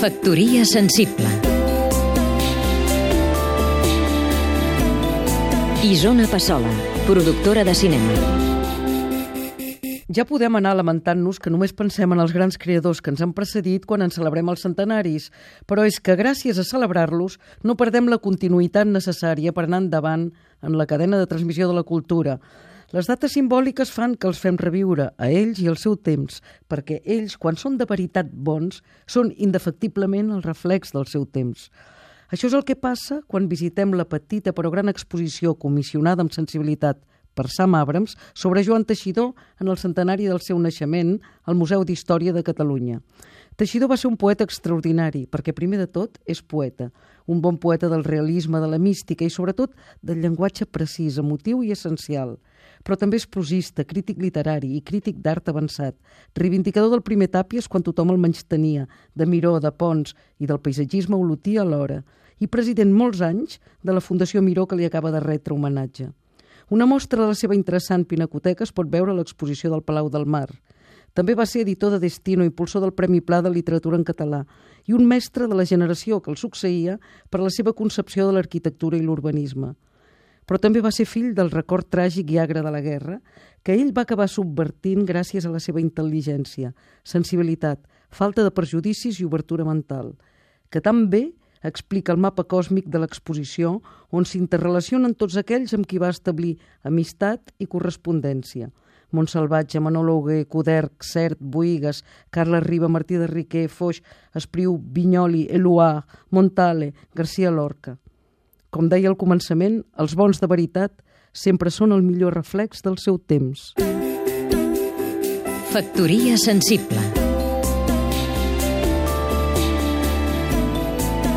Factoria sensible Isona Passola, productora de cinema ja podem anar lamentant-nos que només pensem en els grans creadors que ens han precedit quan en celebrem els centenaris, però és que gràcies a celebrar-los no perdem la continuïtat necessària per anar endavant en la cadena de transmissió de la cultura. Les dates simbòliques fan que els fem reviure a ells i al seu temps, perquè ells, quan són de veritat bons, són indefectiblement el reflex del seu temps. Això és el que passa quan visitem la petita però gran exposició comissionada amb sensibilitat per Sam Abrams sobre Joan Teixidor en el centenari del seu naixement al Museu d'Història de Catalunya. Teixidor va ser un poeta extraordinari, perquè primer de tot és poeta, un bon poeta del realisme, de la mística i sobretot del llenguatge precís, emotiu i essencial. Però també és prosista, crític literari i crític d'art avançat, reivindicador del primer Tàpies quan tothom el menys tenia, de Miró, de Pons i del paisatgisme olotí alhora, i president molts anys de la Fundació Miró que li acaba de retre homenatge. Una mostra de la seva interessant pinacoteca es pot veure a l'exposició del Palau del Mar. També va ser editor de Destino, impulsor del Premi Pla de Literatura en Català i un mestre de la generació que el succeïa per la seva concepció de l'arquitectura i l'urbanisme. Però també va ser fill del record tràgic i agre de la guerra, que ell va acabar subvertint gràcies a la seva intel·ligència, sensibilitat, falta de perjudicis i obertura mental, que també explica el mapa còsmic de l'exposició on s'interrelacionen tots aquells amb qui va establir amistat i correspondència. Montsalvatge, Manolo Hugué, Coderc, Cert, Boigues, Carles Riba, Martí de Riquer, Foix, Espriu, Vinyoli, Eluà, Montale, García Lorca. Com deia al començament, els bons de veritat sempre són el millor reflex del seu temps. Factoria sensible